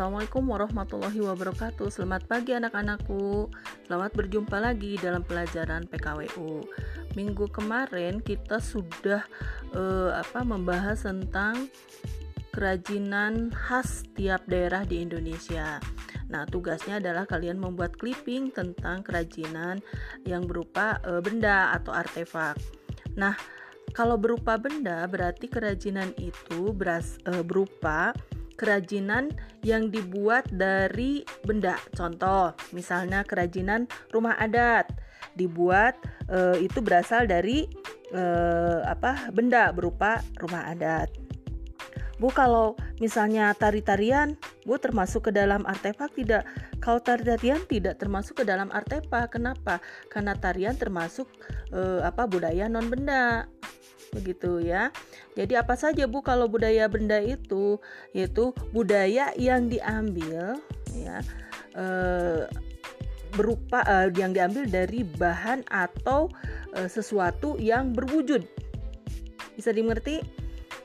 Assalamualaikum warahmatullahi wabarakatuh. Selamat pagi anak-anakku. Selamat berjumpa lagi dalam pelajaran PKWU Minggu kemarin kita sudah uh, apa membahas tentang kerajinan khas tiap daerah di Indonesia. Nah, tugasnya adalah kalian membuat clipping tentang kerajinan yang berupa uh, benda atau artefak. Nah, kalau berupa benda berarti kerajinan itu beras, uh, berupa kerajinan yang dibuat dari benda. Contoh, misalnya kerajinan rumah adat dibuat e, itu berasal dari e, apa? benda berupa rumah adat. Bu kalau misalnya tari-tarian, Bu termasuk ke dalam artefak tidak? Kalau tari-tarian tidak termasuk ke dalam artefak. Kenapa? Karena tarian termasuk e, apa budaya non benda begitu ya. Jadi apa saja Bu kalau budaya benda itu yaitu budaya yang diambil ya e, berupa e, yang diambil dari bahan atau e, sesuatu yang berwujud. Bisa dimengerti?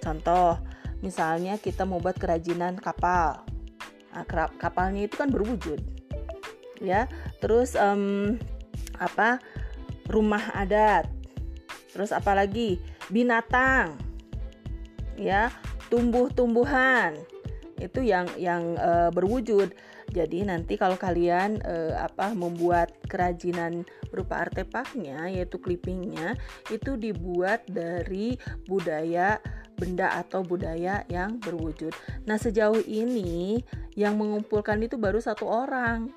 Contoh, misalnya kita mau buat kerajinan kapal. Nah, kapalnya itu kan berwujud. Ya. Terus um, apa? rumah adat. Terus apalagi binatang ya tumbuh-tumbuhan itu yang yang e, berwujud jadi nanti kalau kalian e, apa membuat kerajinan berupa artefaknya yaitu clippingnya itu dibuat dari budaya benda atau budaya yang berwujud. Nah sejauh ini yang mengumpulkan itu baru satu orang.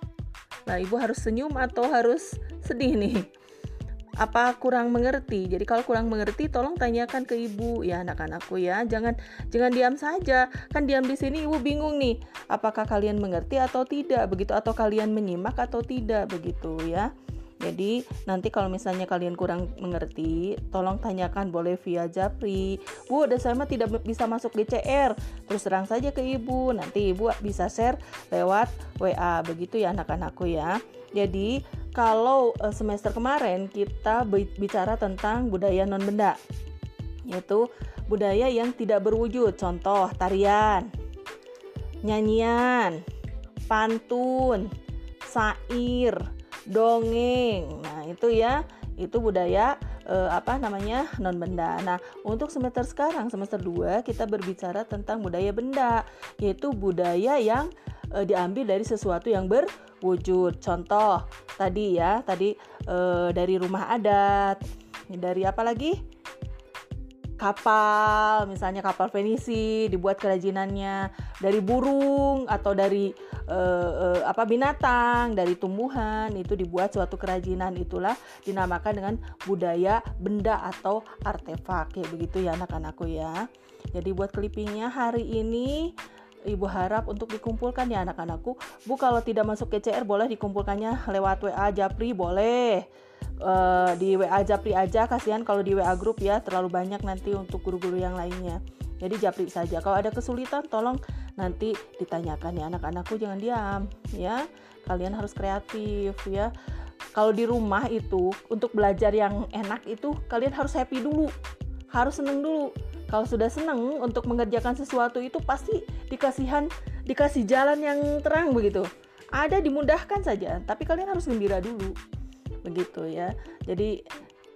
Nah ibu harus senyum atau harus sedih nih? Apa kurang mengerti. Jadi kalau kurang mengerti tolong tanyakan ke ibu ya anak-anakku ya. Jangan jangan diam saja. Kan diam di sini ibu bingung nih. Apakah kalian mengerti atau tidak begitu atau kalian menyimak atau tidak begitu ya. Jadi nanti kalau misalnya kalian kurang mengerti, tolong tanyakan boleh via Japri. Bu, ada saya tidak bisa masuk DCR. Terus terang saja ke ibu. Nanti ibu bisa share lewat WA. Begitu ya anak-anakku ya. Jadi kalau uh, semester kemarin kita bicara tentang budaya non benda yaitu budaya yang tidak berwujud contoh tarian nyanyian pantun sair dongeng nah itu ya itu budaya eh, apa namanya non benda. Nah, untuk semester sekarang semester 2 kita berbicara tentang budaya benda, yaitu budaya yang eh, diambil dari sesuatu yang ber wujud. Contoh tadi ya, tadi e, dari rumah adat, dari apa lagi? Kapal, misalnya kapal Venisi dibuat kerajinannya dari burung atau dari e, e, apa binatang, dari tumbuhan itu dibuat suatu kerajinan itulah dinamakan dengan budaya benda atau artefak kayak begitu ya anak-anakku ya. Jadi buat clippingnya hari ini Ibu harap untuk dikumpulkan ya anak-anakku. Bu kalau tidak masuk ke CR boleh dikumpulkannya lewat WA Japri boleh. Uh, di WA Japri aja kasihan kalau di WA grup ya terlalu banyak nanti untuk guru-guru yang lainnya. Jadi Japri saja. Kalau ada kesulitan tolong nanti ditanyakan ya anak-anakku jangan diam ya. Kalian harus kreatif ya. Kalau di rumah itu untuk belajar yang enak itu kalian harus happy dulu. Harus seneng dulu kalau sudah senang untuk mengerjakan sesuatu itu pasti dikasihan dikasih jalan yang terang begitu. Ada dimudahkan saja tapi kalian harus gembira dulu. Begitu ya. Jadi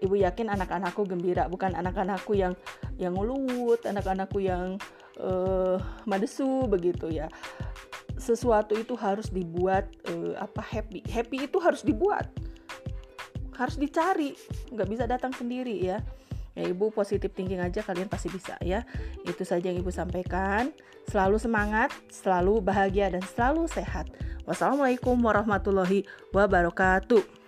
ibu yakin anak-anakku gembira bukan anak-anakku yang yang ngeluwut anak-anakku yang uh, madesu begitu ya. Sesuatu itu harus dibuat uh, apa happy. Happy itu harus dibuat. Harus dicari. Nggak bisa datang sendiri ya ya ibu positif thinking aja kalian pasti bisa ya. Itu saja yang ibu sampaikan. Selalu semangat selalu bahagia dan selalu sehat. Wassalamualaikum warahmatullahi wabarakatuh